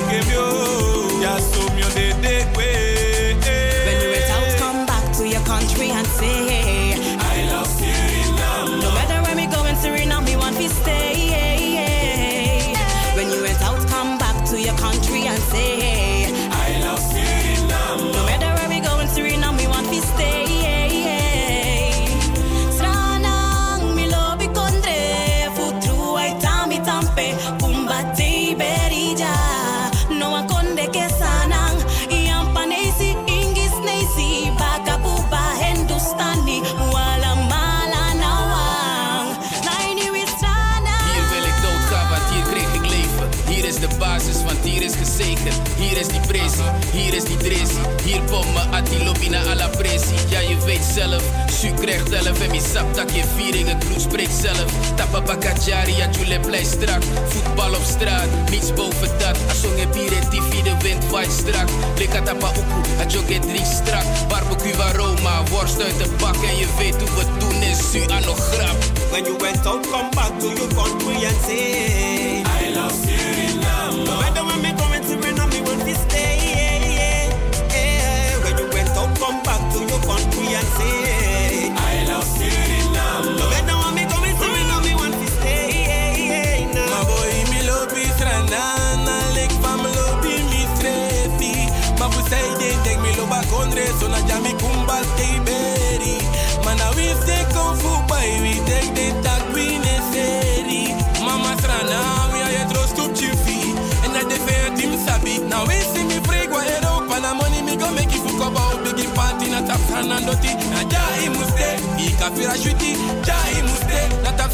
que vio. alla ja je weet zelf. Su kreeg 11 en misap tak je vieringen, kroeg spreekt zelf. Tappa bakajari, ja jullie blij strak. Voetbal op straat, niets boven dat. song heb en tifi, de wind waait strak. Lika tapa uku, a joke drie strak. Barbecue aroma, worst uit de bak. En je weet hoe we doen En zo aan nog grap When you went out, come back to your country and I love you. country and say, I love Suriname. Look at now, me coming, Suriname, me want to stay. Now. My boy, me love me stranana, like fam love me trefi. My pusay dey take me love a country, so na jami kumba stay berry. Man, I will stay kung fu by. Fernandoti, na Jai Muste, Ika Firashuti, Jai Muste, Nata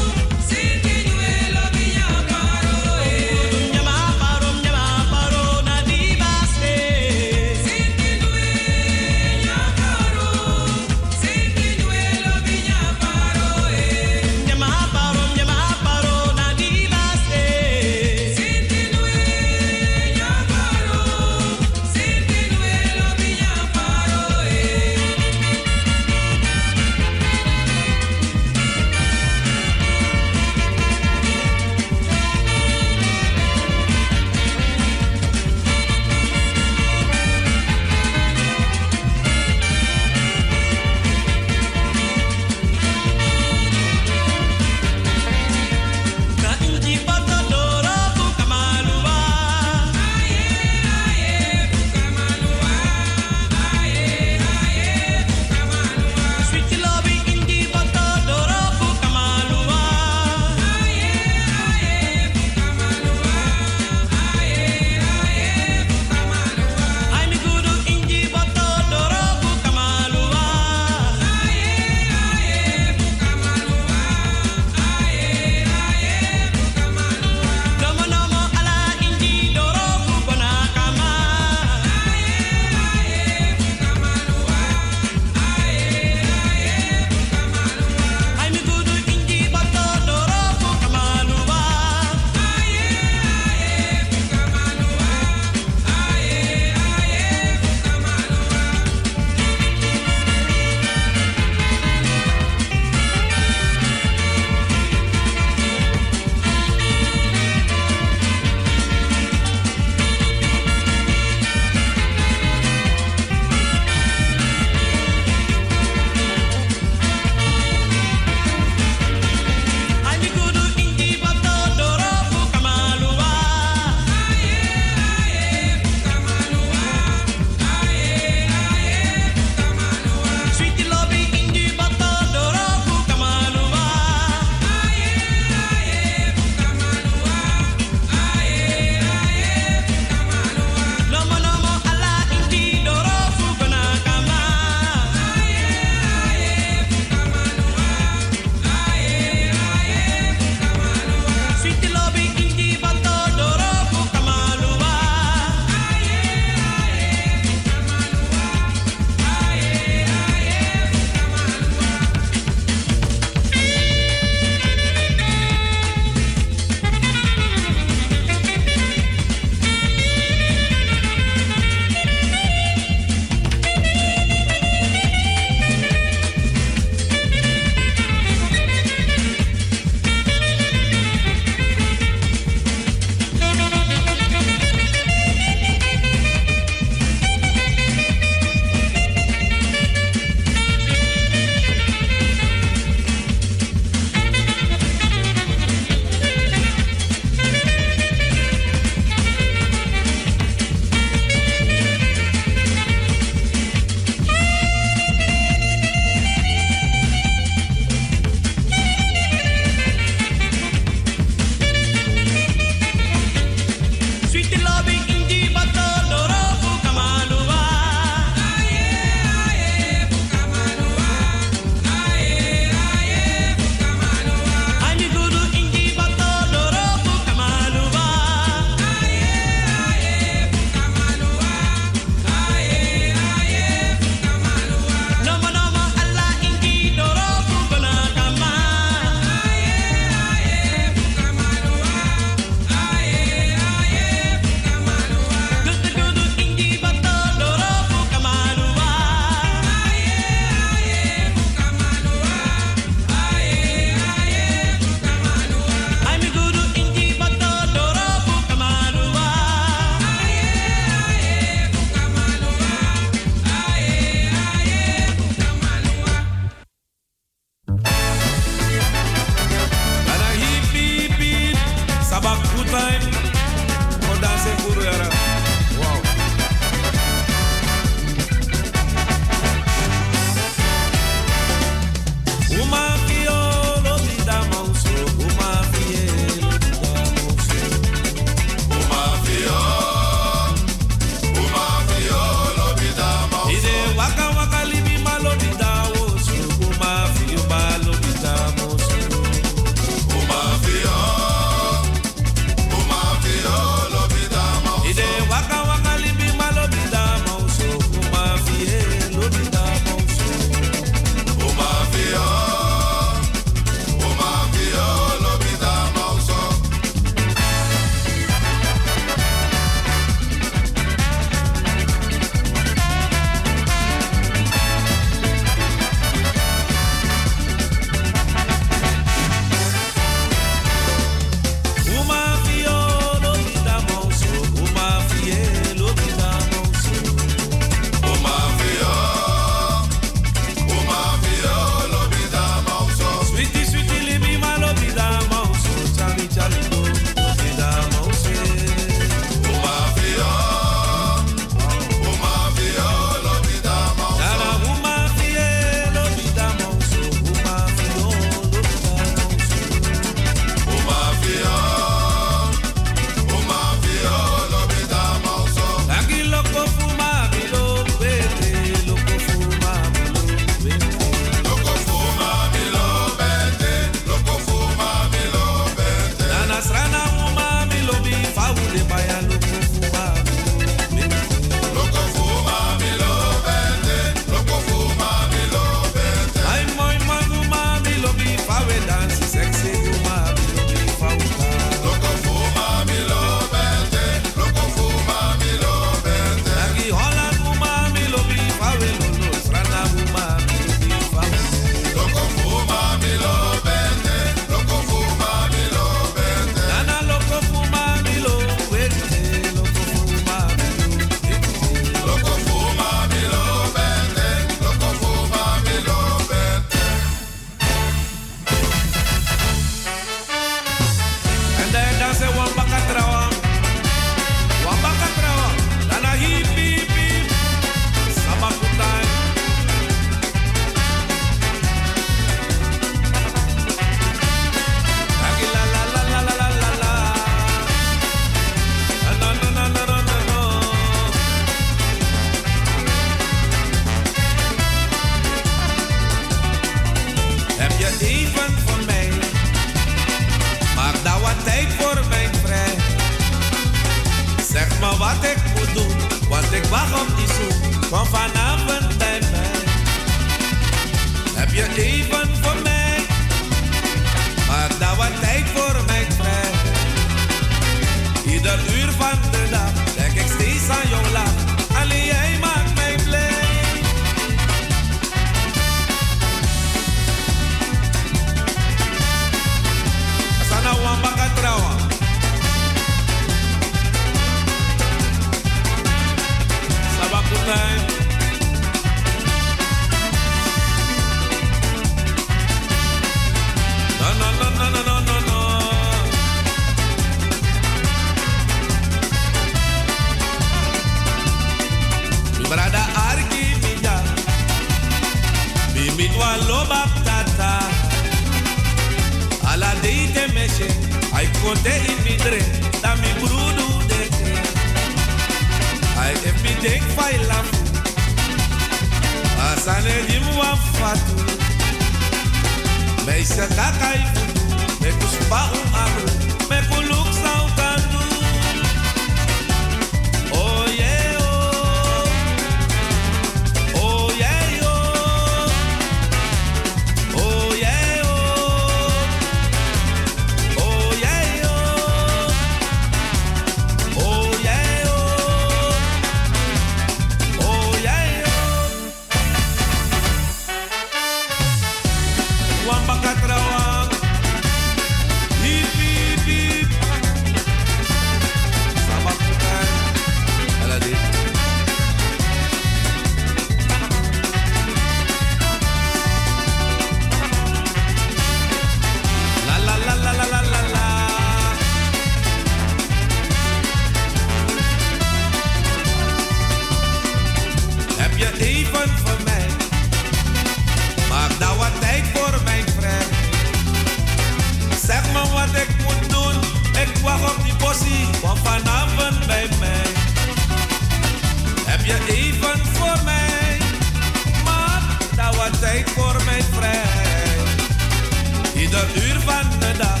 uur van de dag.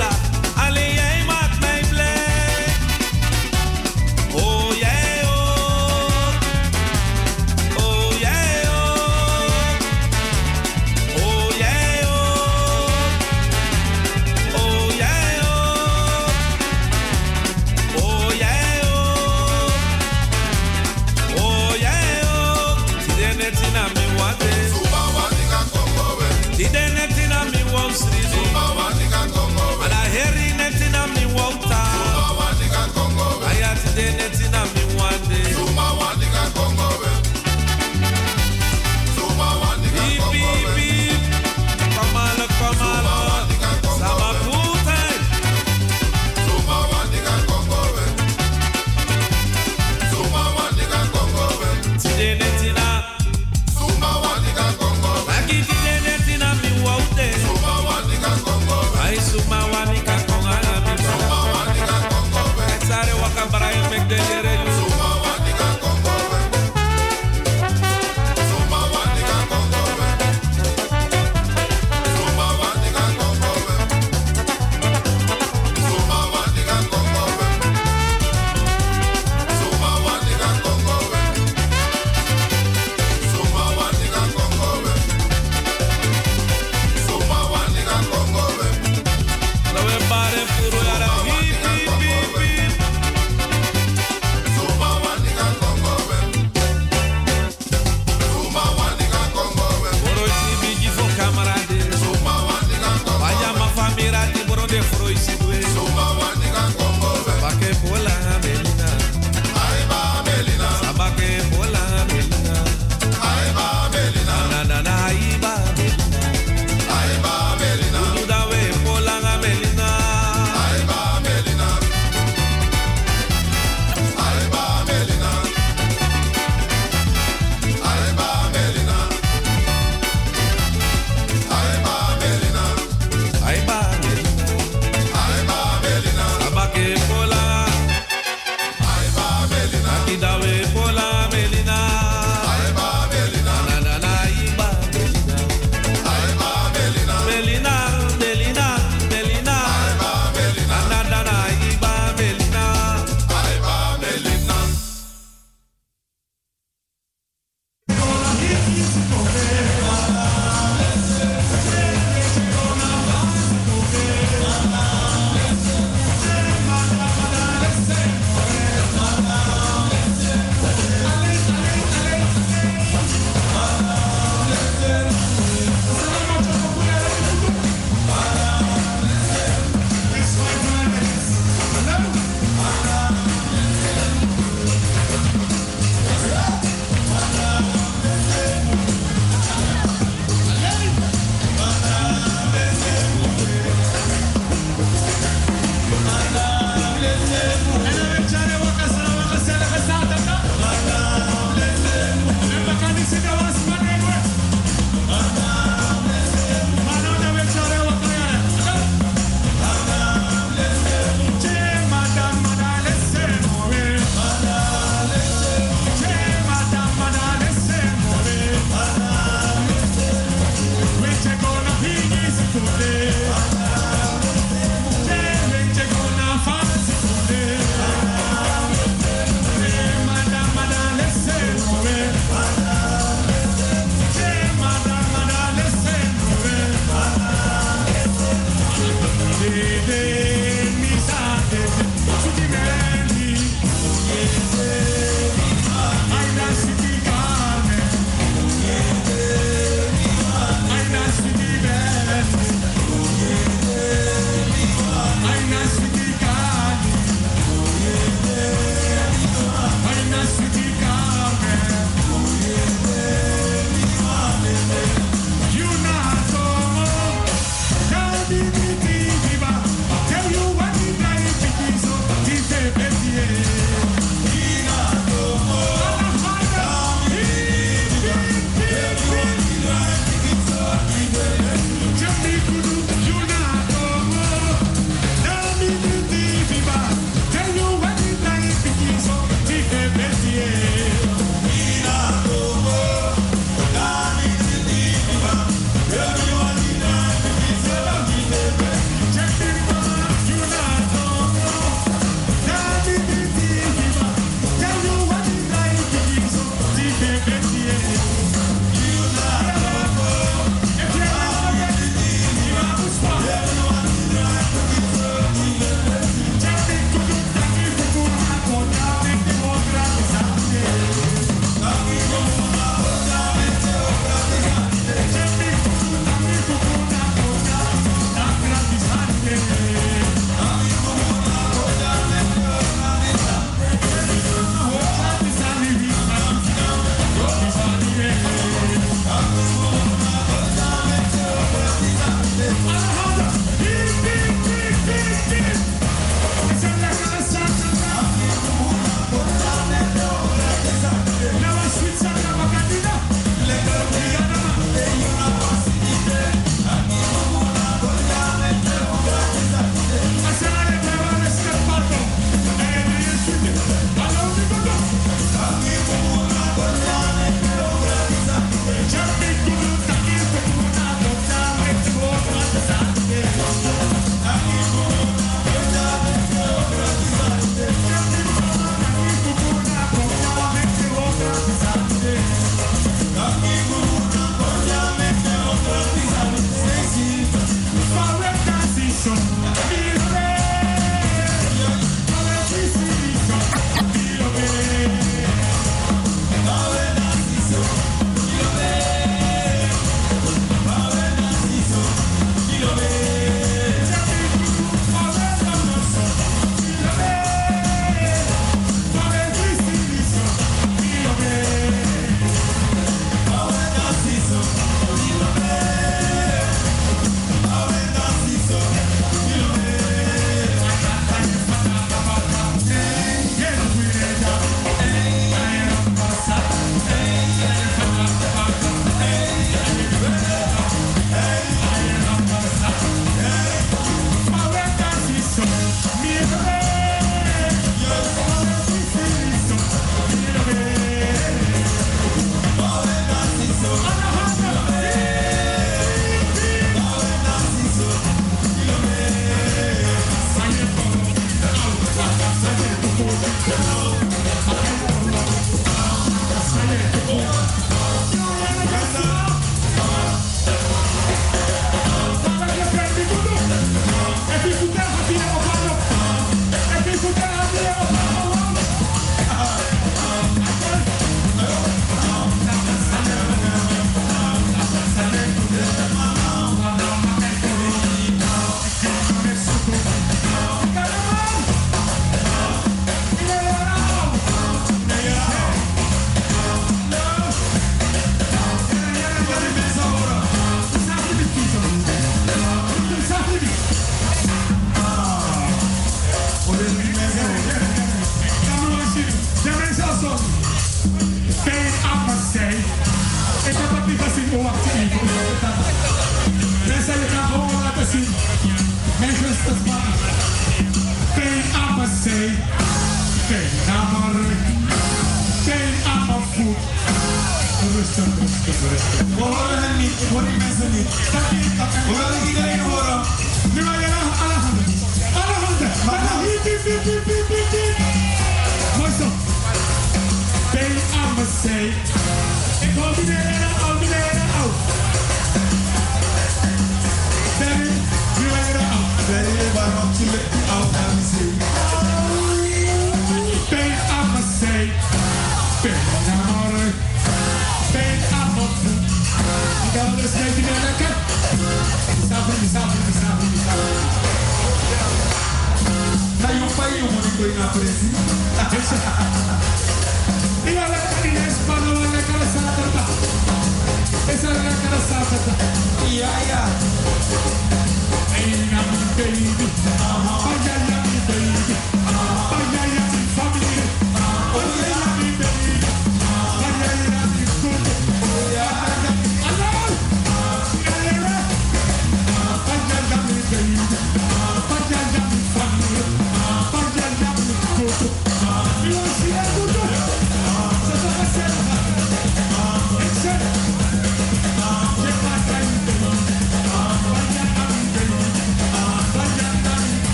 Aan.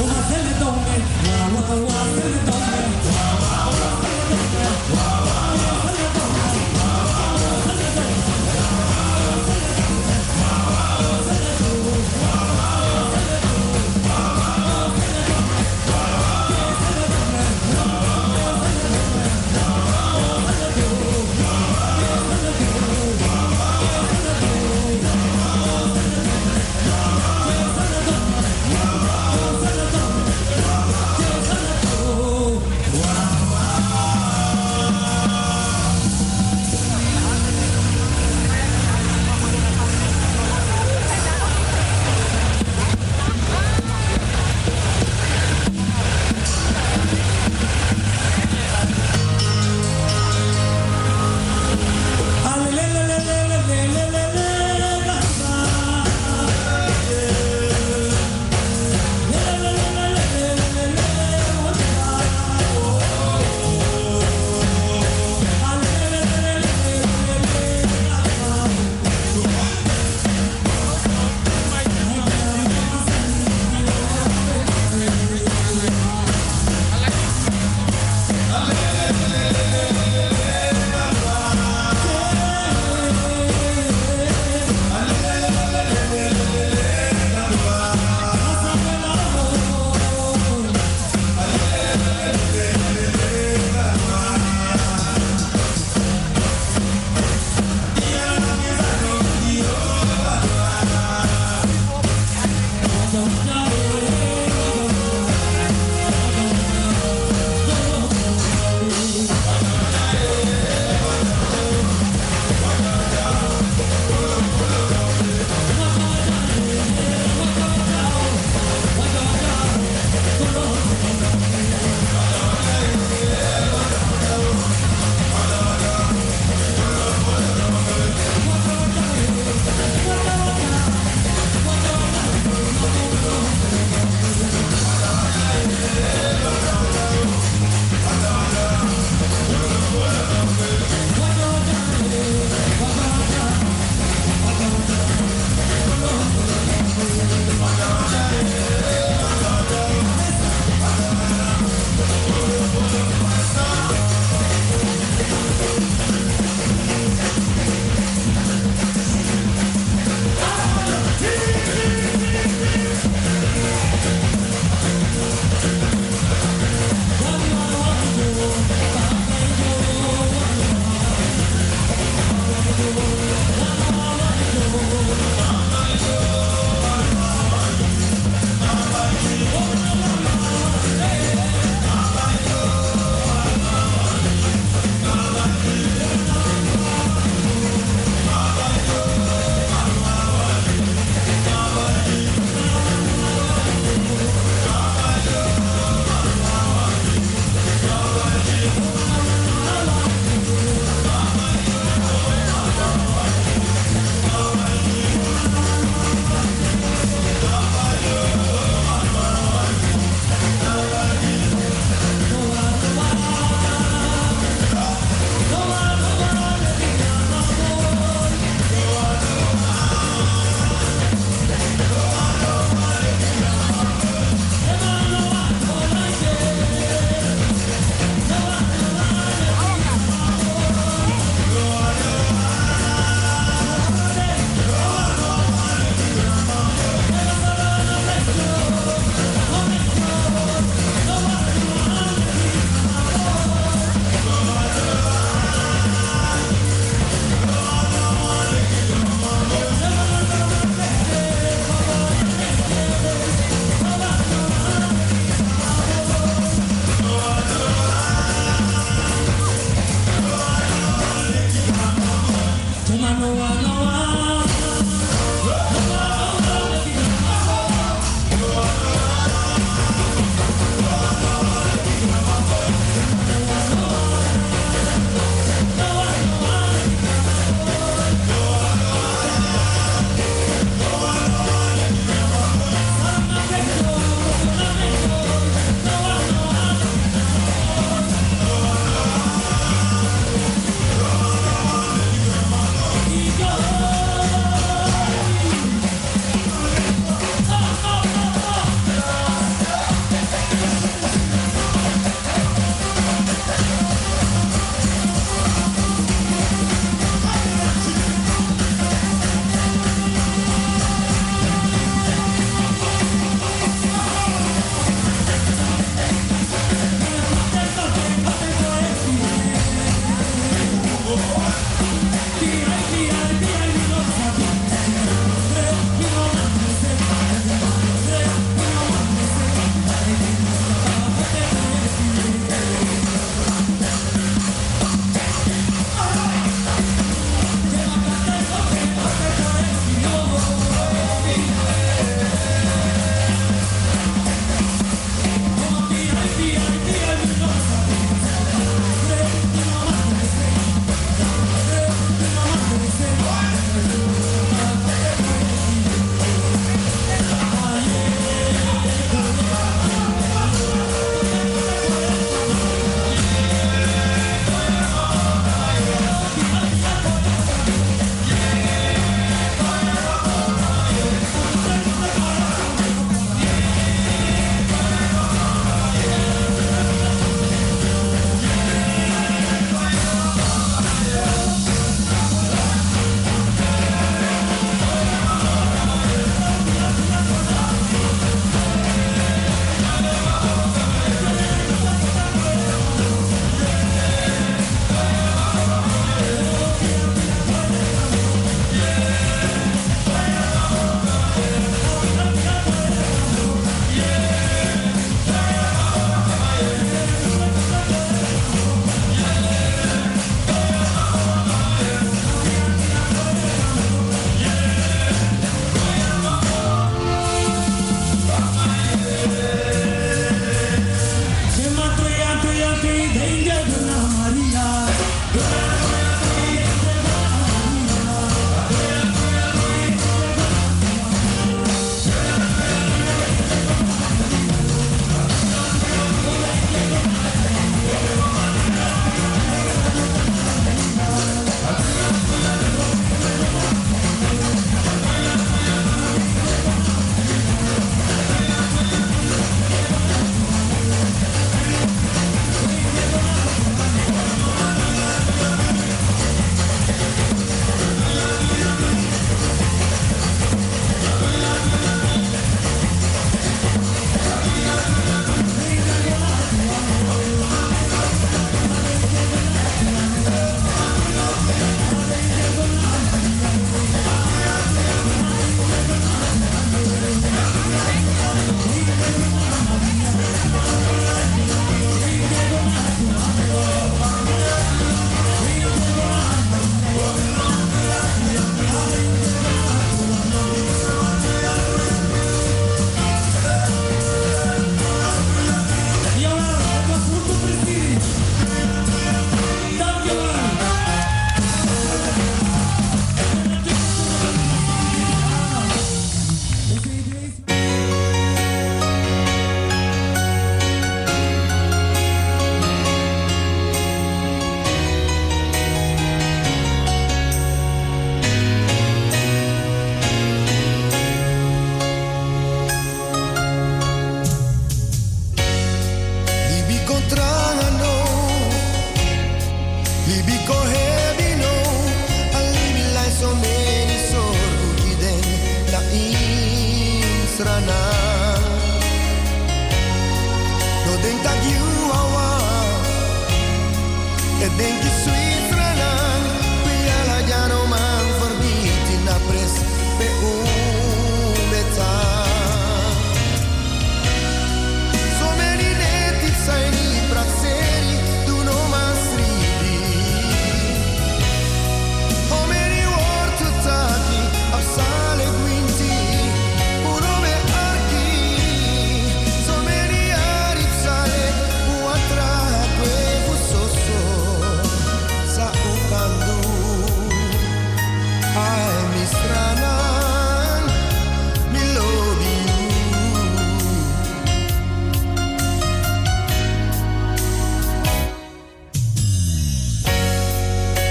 Como se le toma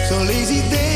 So lazy day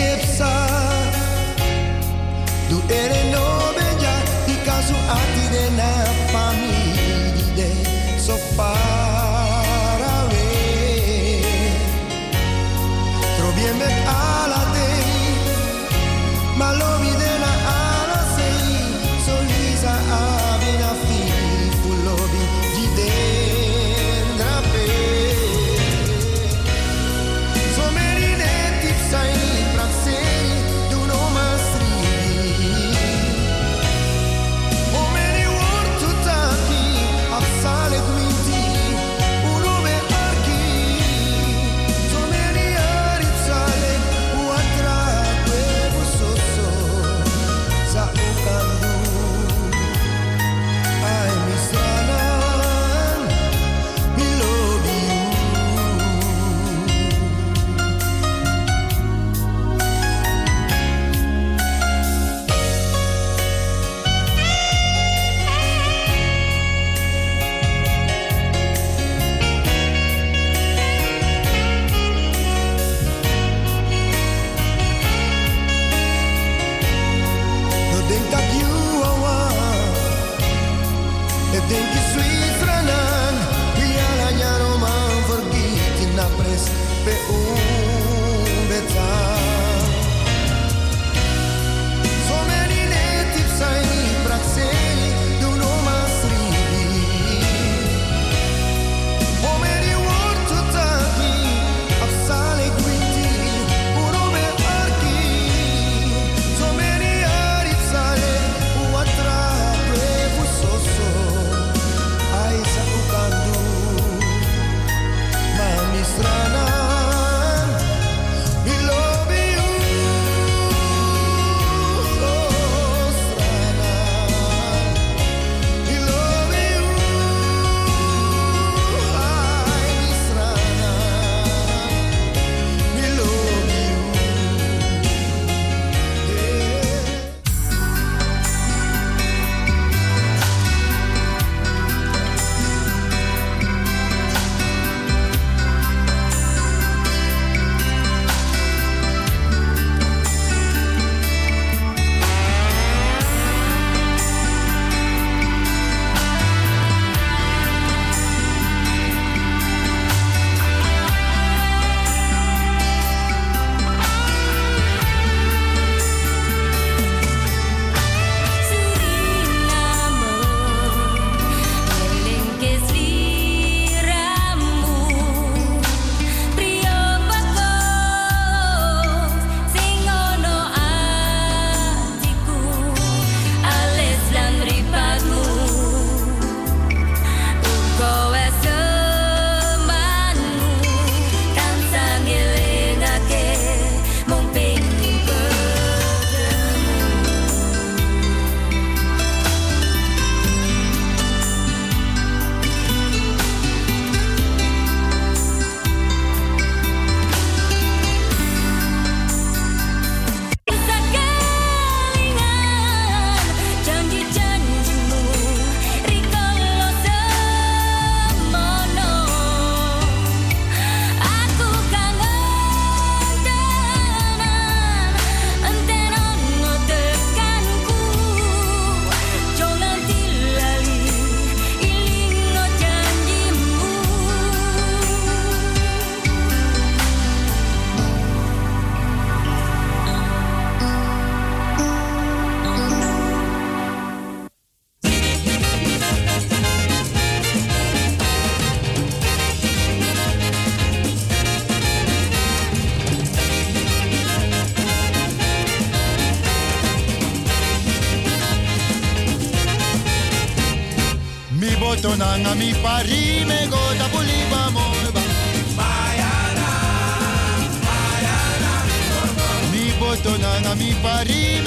mi París.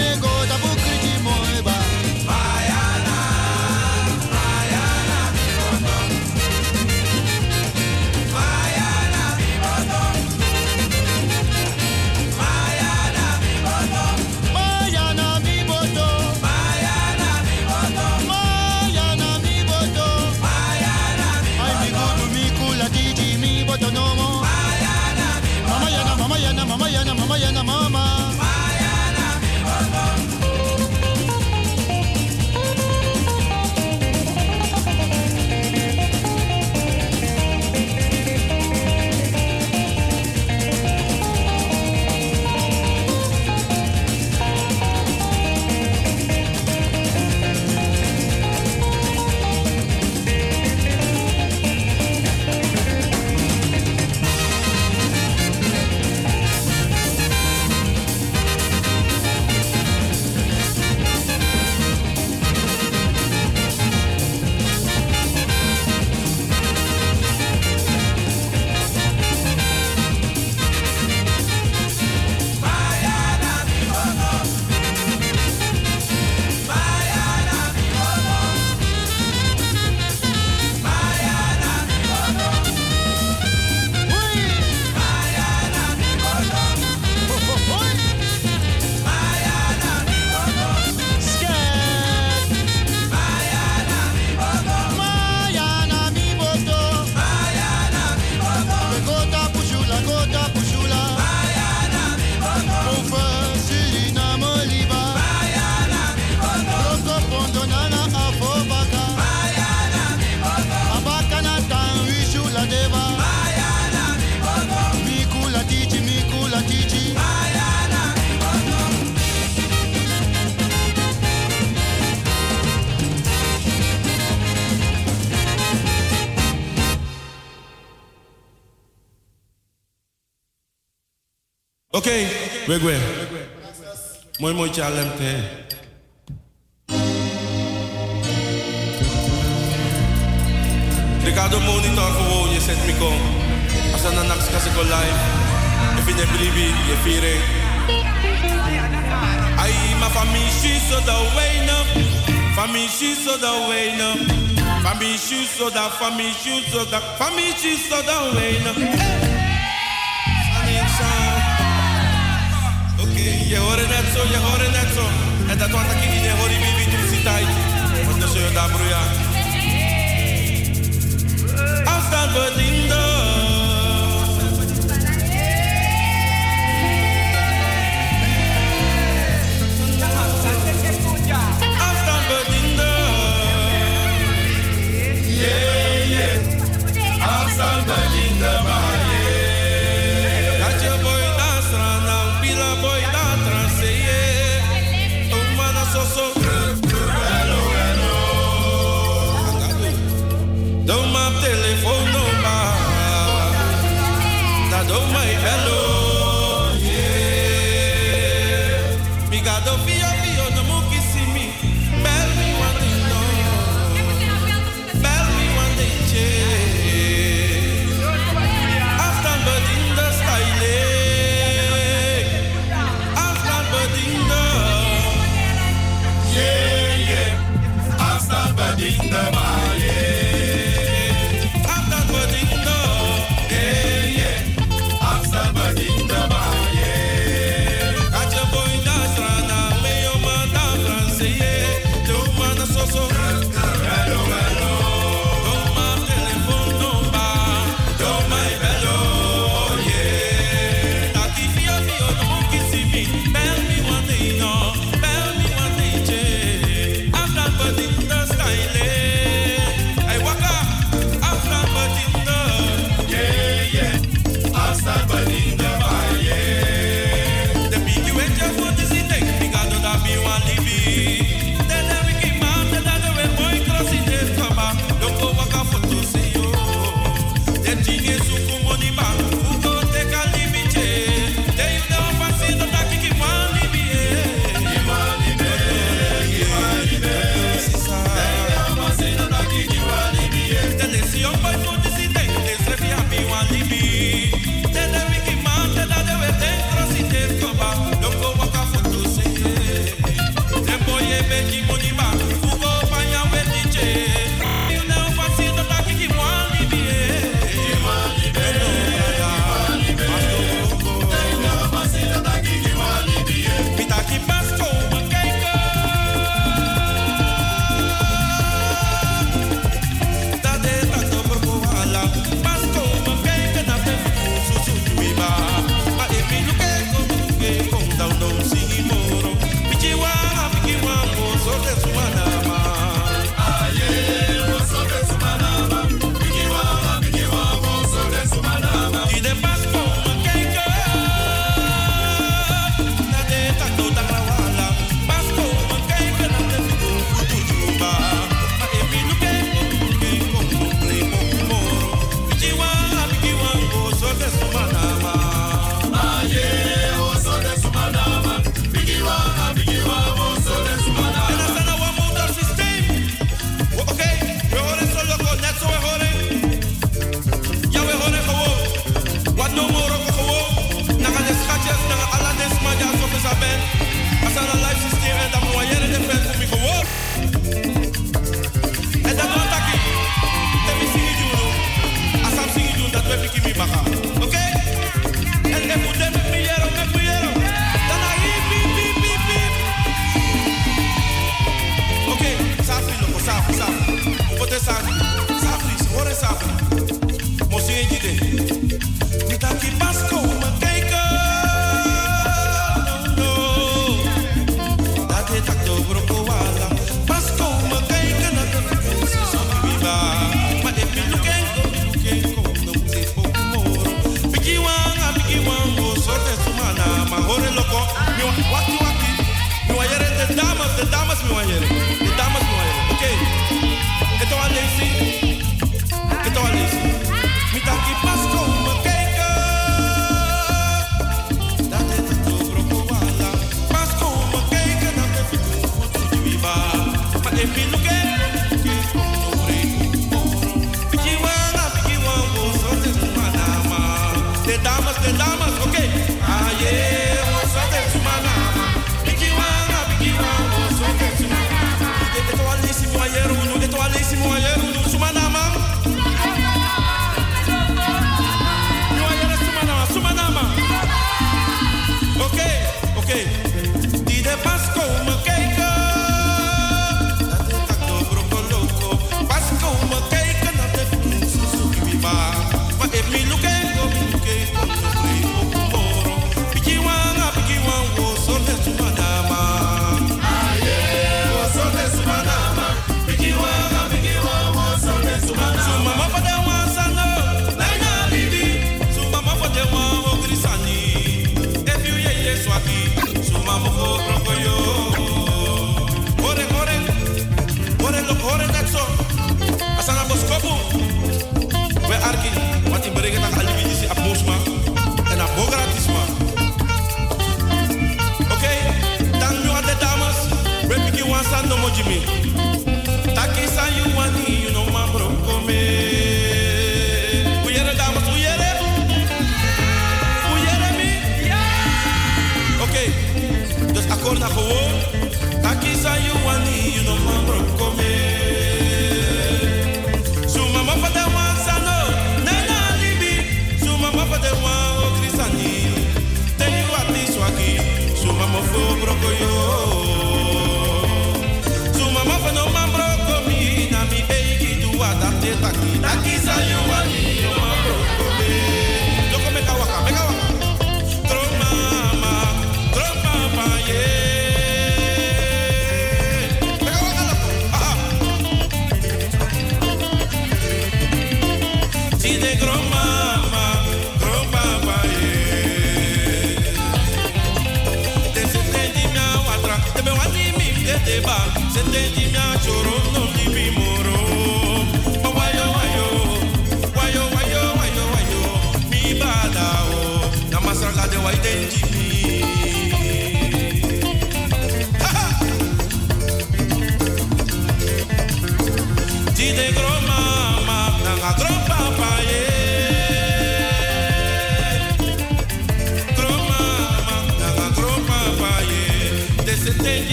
We gaan. Mooi mooi tjalem te. Ik ga de monitor gewoon, je zet me kom. Als dan een nachts kan ik live. Ik vind het briefie, je viering. Ai, ma familie zo da wena. Familie zo da wena. Familie zo da familie zo da familie zo da wena. Je hoort net zo, je hoort net zo. En dat was ik in je hoor je baby toen ze tijd. Want zul je daar broeia. Afstand bediende.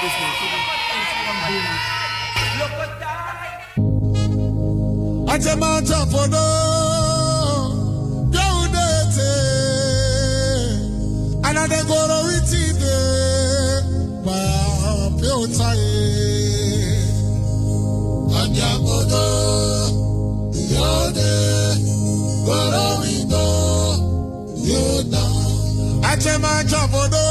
business. Ajamata fono yaudete anadegoro witide ba piotaye ajamodo yode goro windo yoda ajamata fono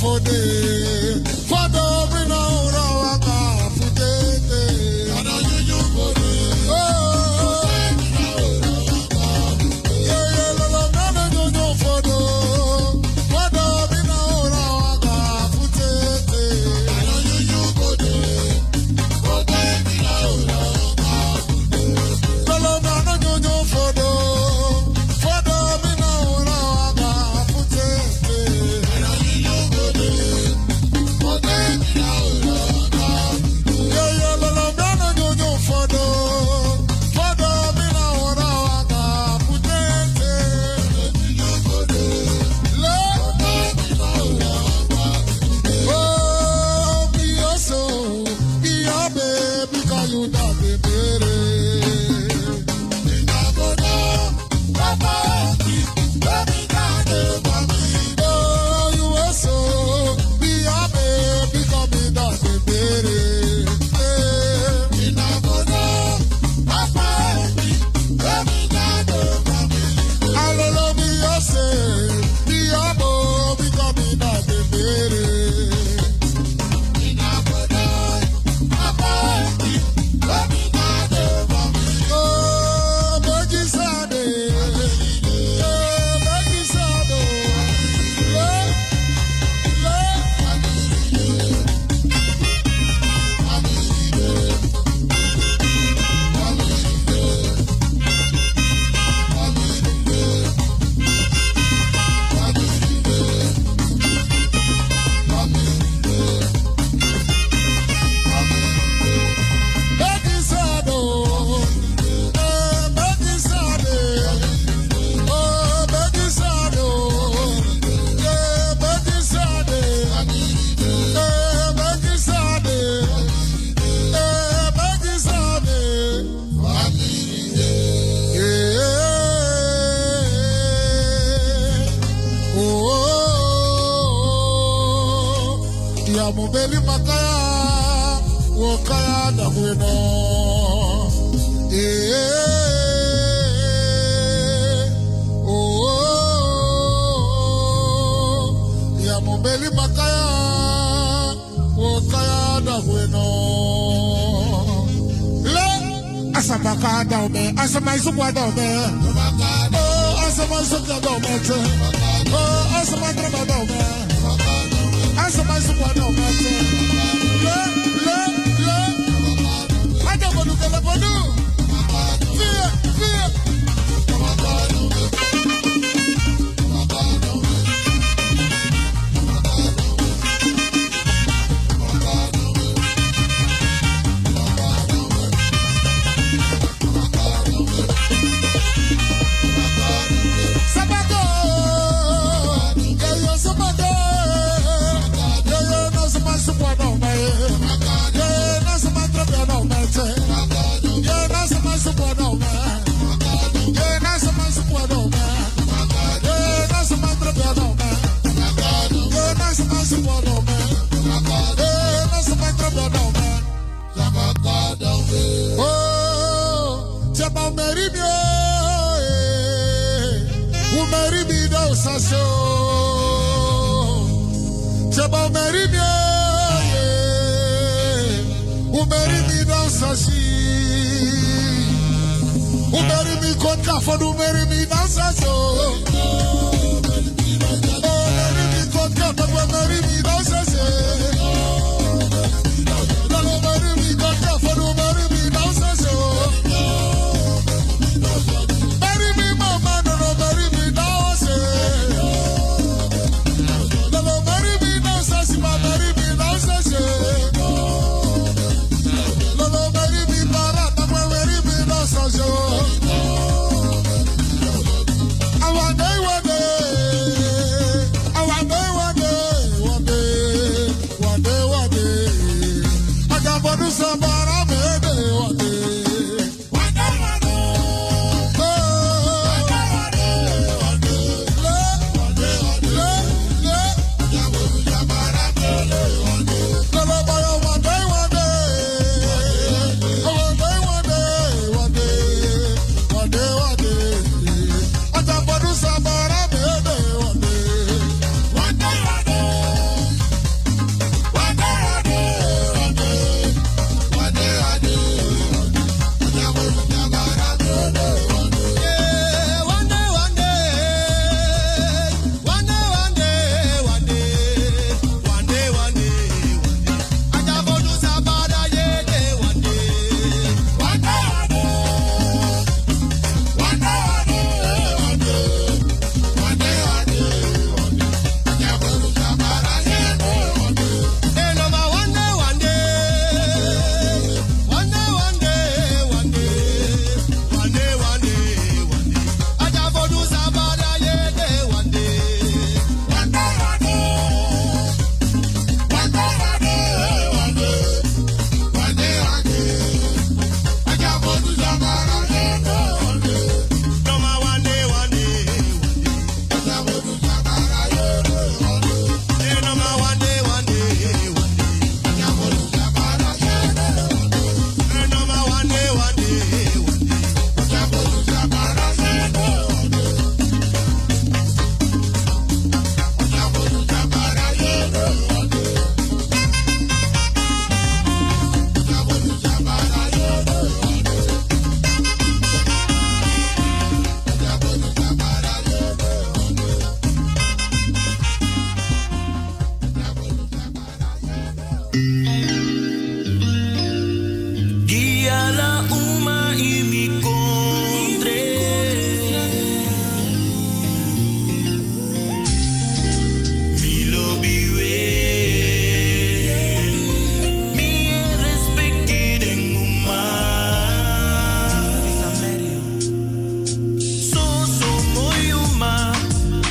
foder.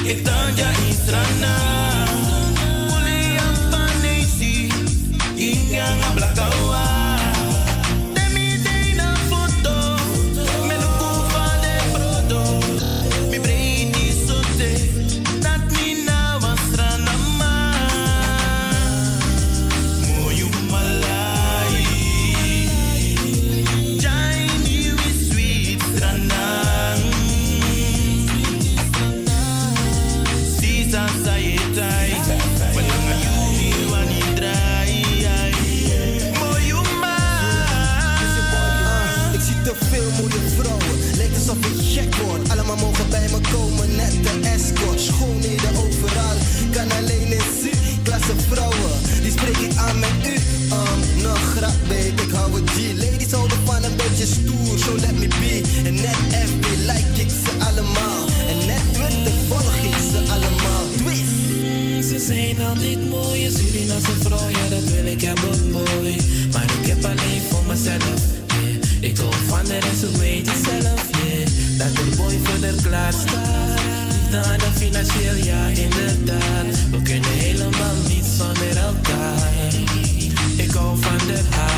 It does. let me be. En net FB like ik ze allemaal. En net Twitter volg ik ze allemaal. Twist! Ze zijn al niet mooi, een Surinaamse vrouw, ja dat wil ik hebben mooi. Maar ik heb alleen voor mezelf, yeah. Ik hou van de rest, weet je zelf, yeah. Dat de boy voor de klaar staat. Dan financieel, ja inderdaad. We kunnen helemaal niet zonder elkaar. Ik hou van de haat.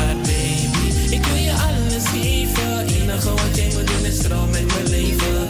believer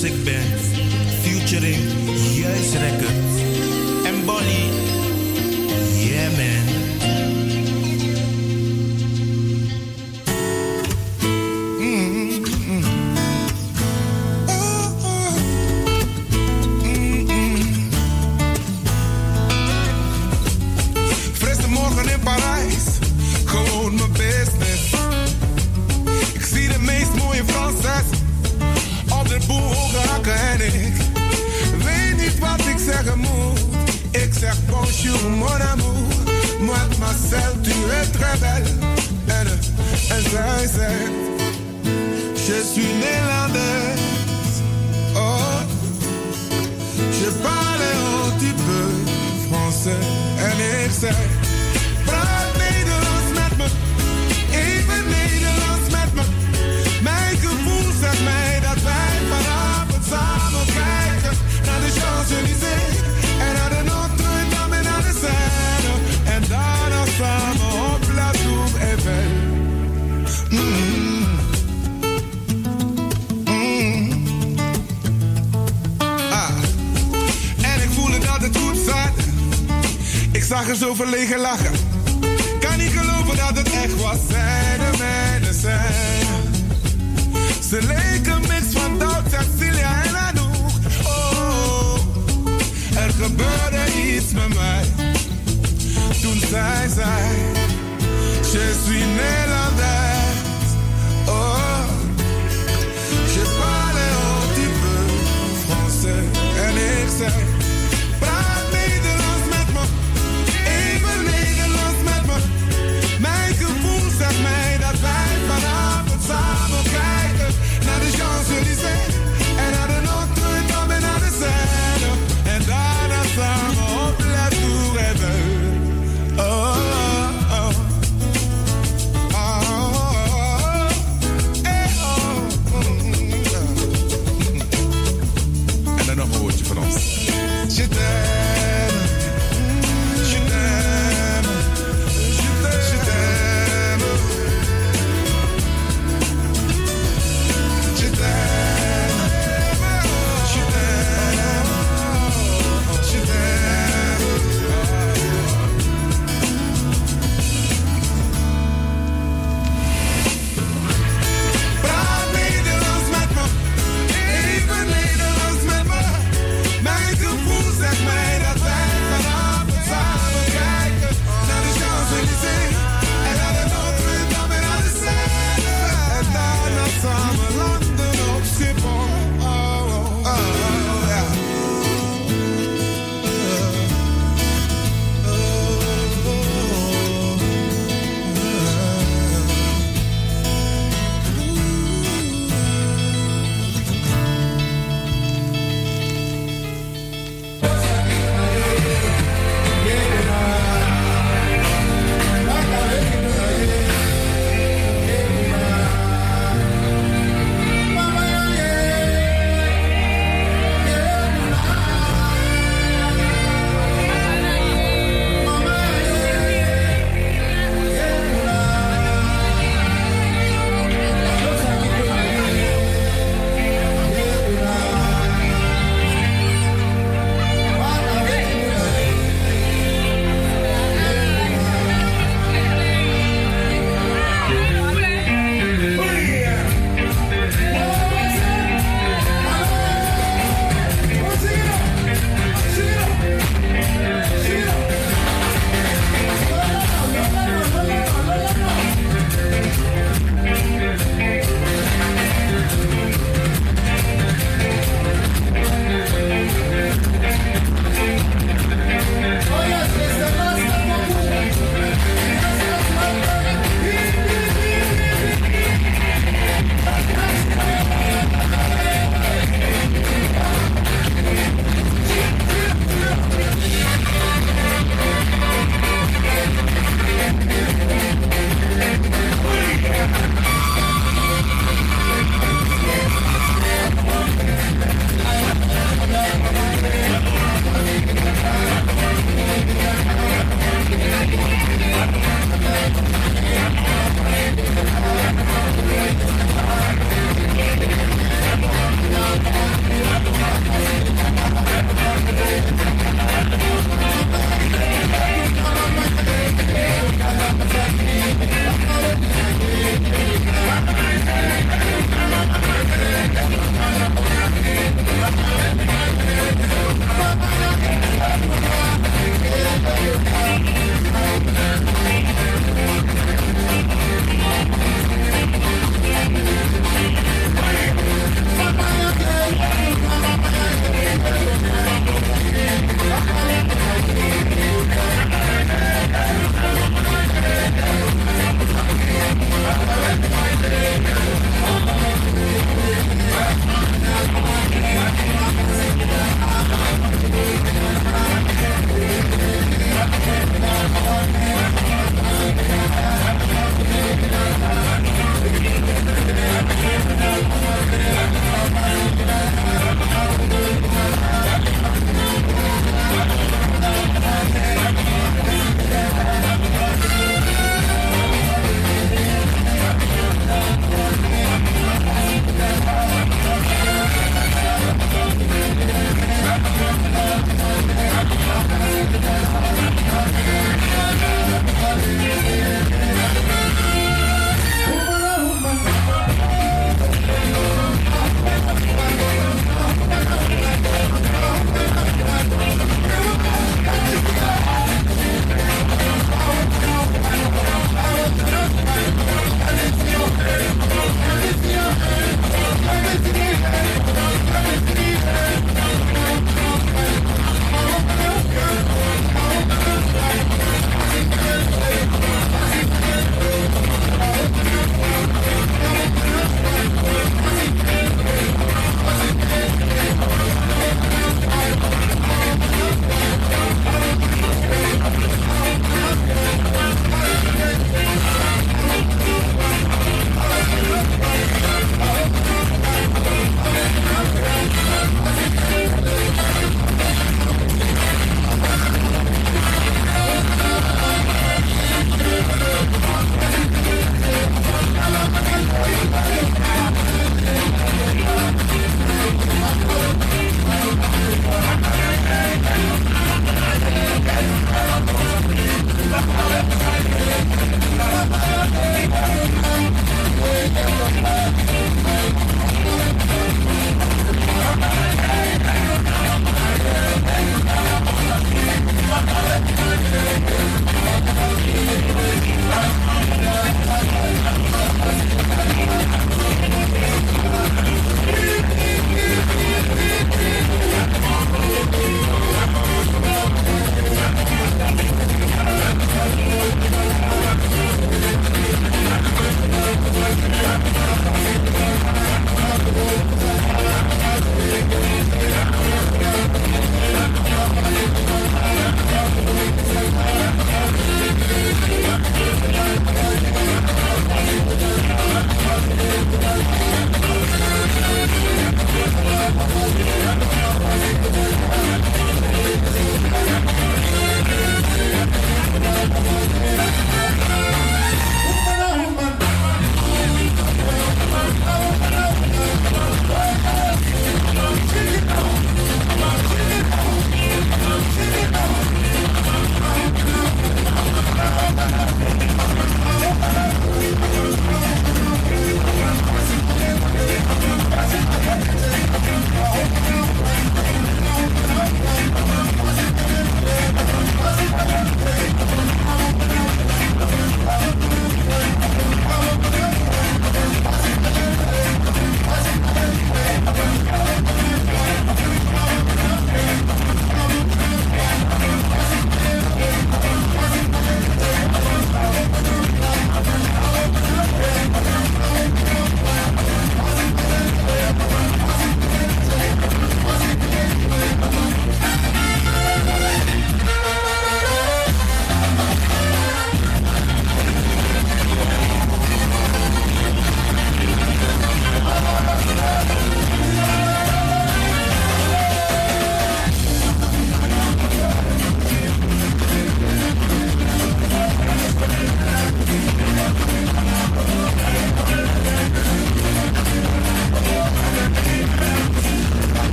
Music Band featuring Juice Records and Bolly. Yeah, man.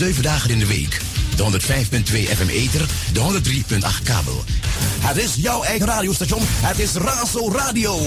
7 dagen in de week. De 105.2 FM Ether, de 103.8 kabel. Het is jouw eigen radiostation. Het is Razo Radio.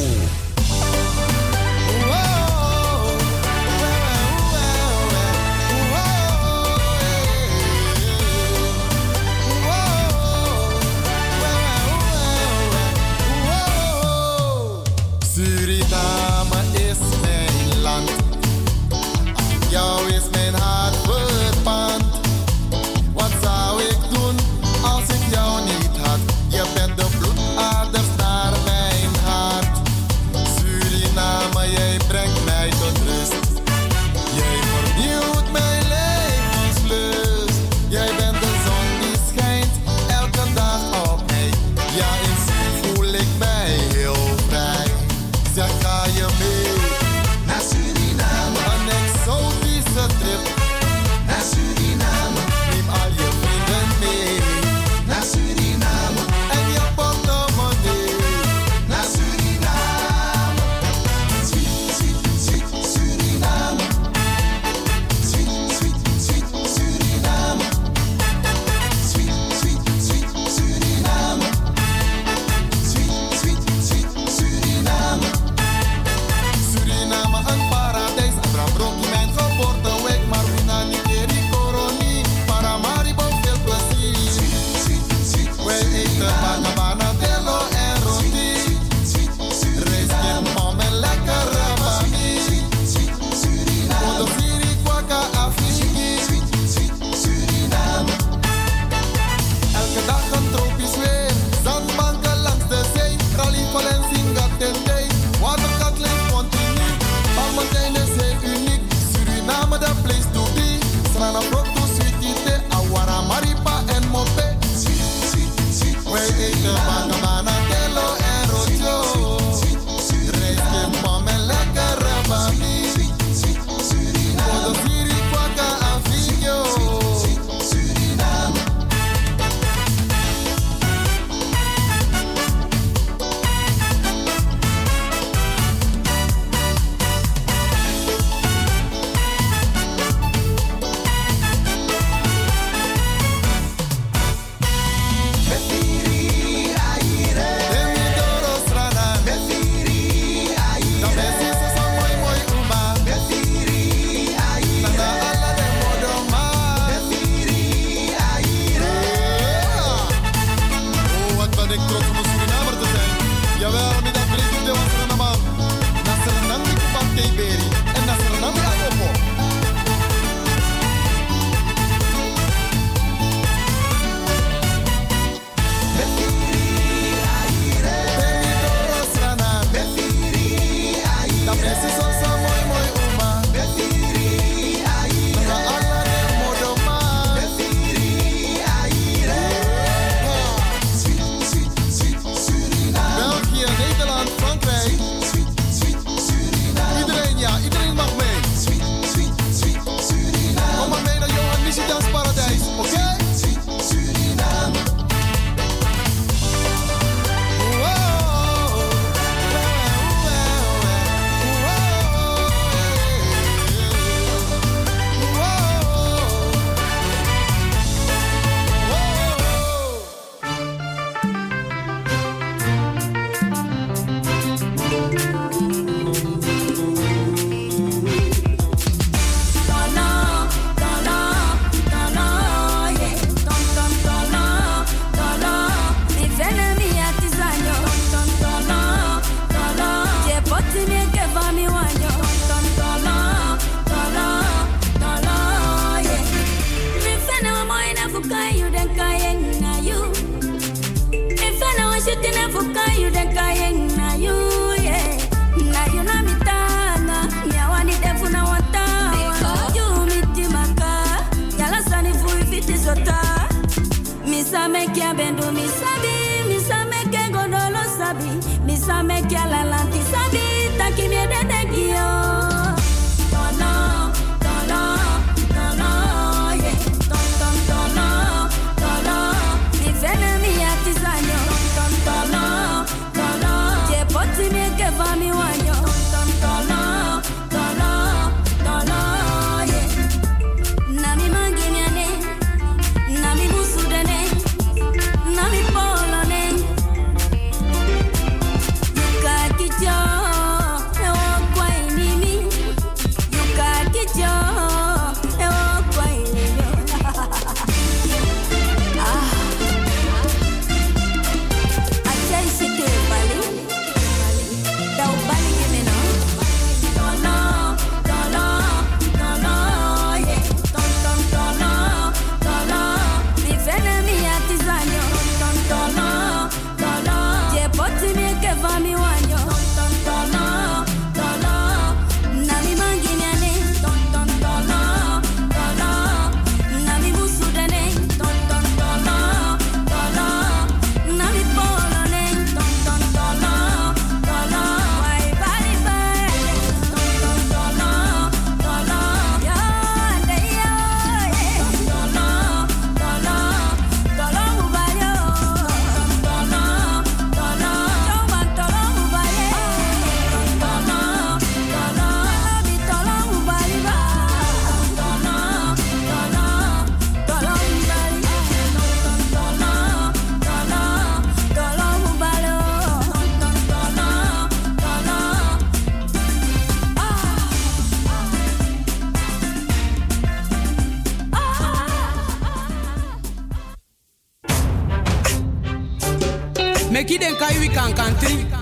Valentín.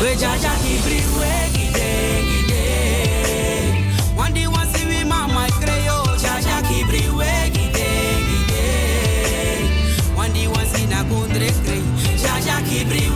We jaja ki briwe gide gide. One day one see we. Jaja gide gide. One day one see na. Jaja.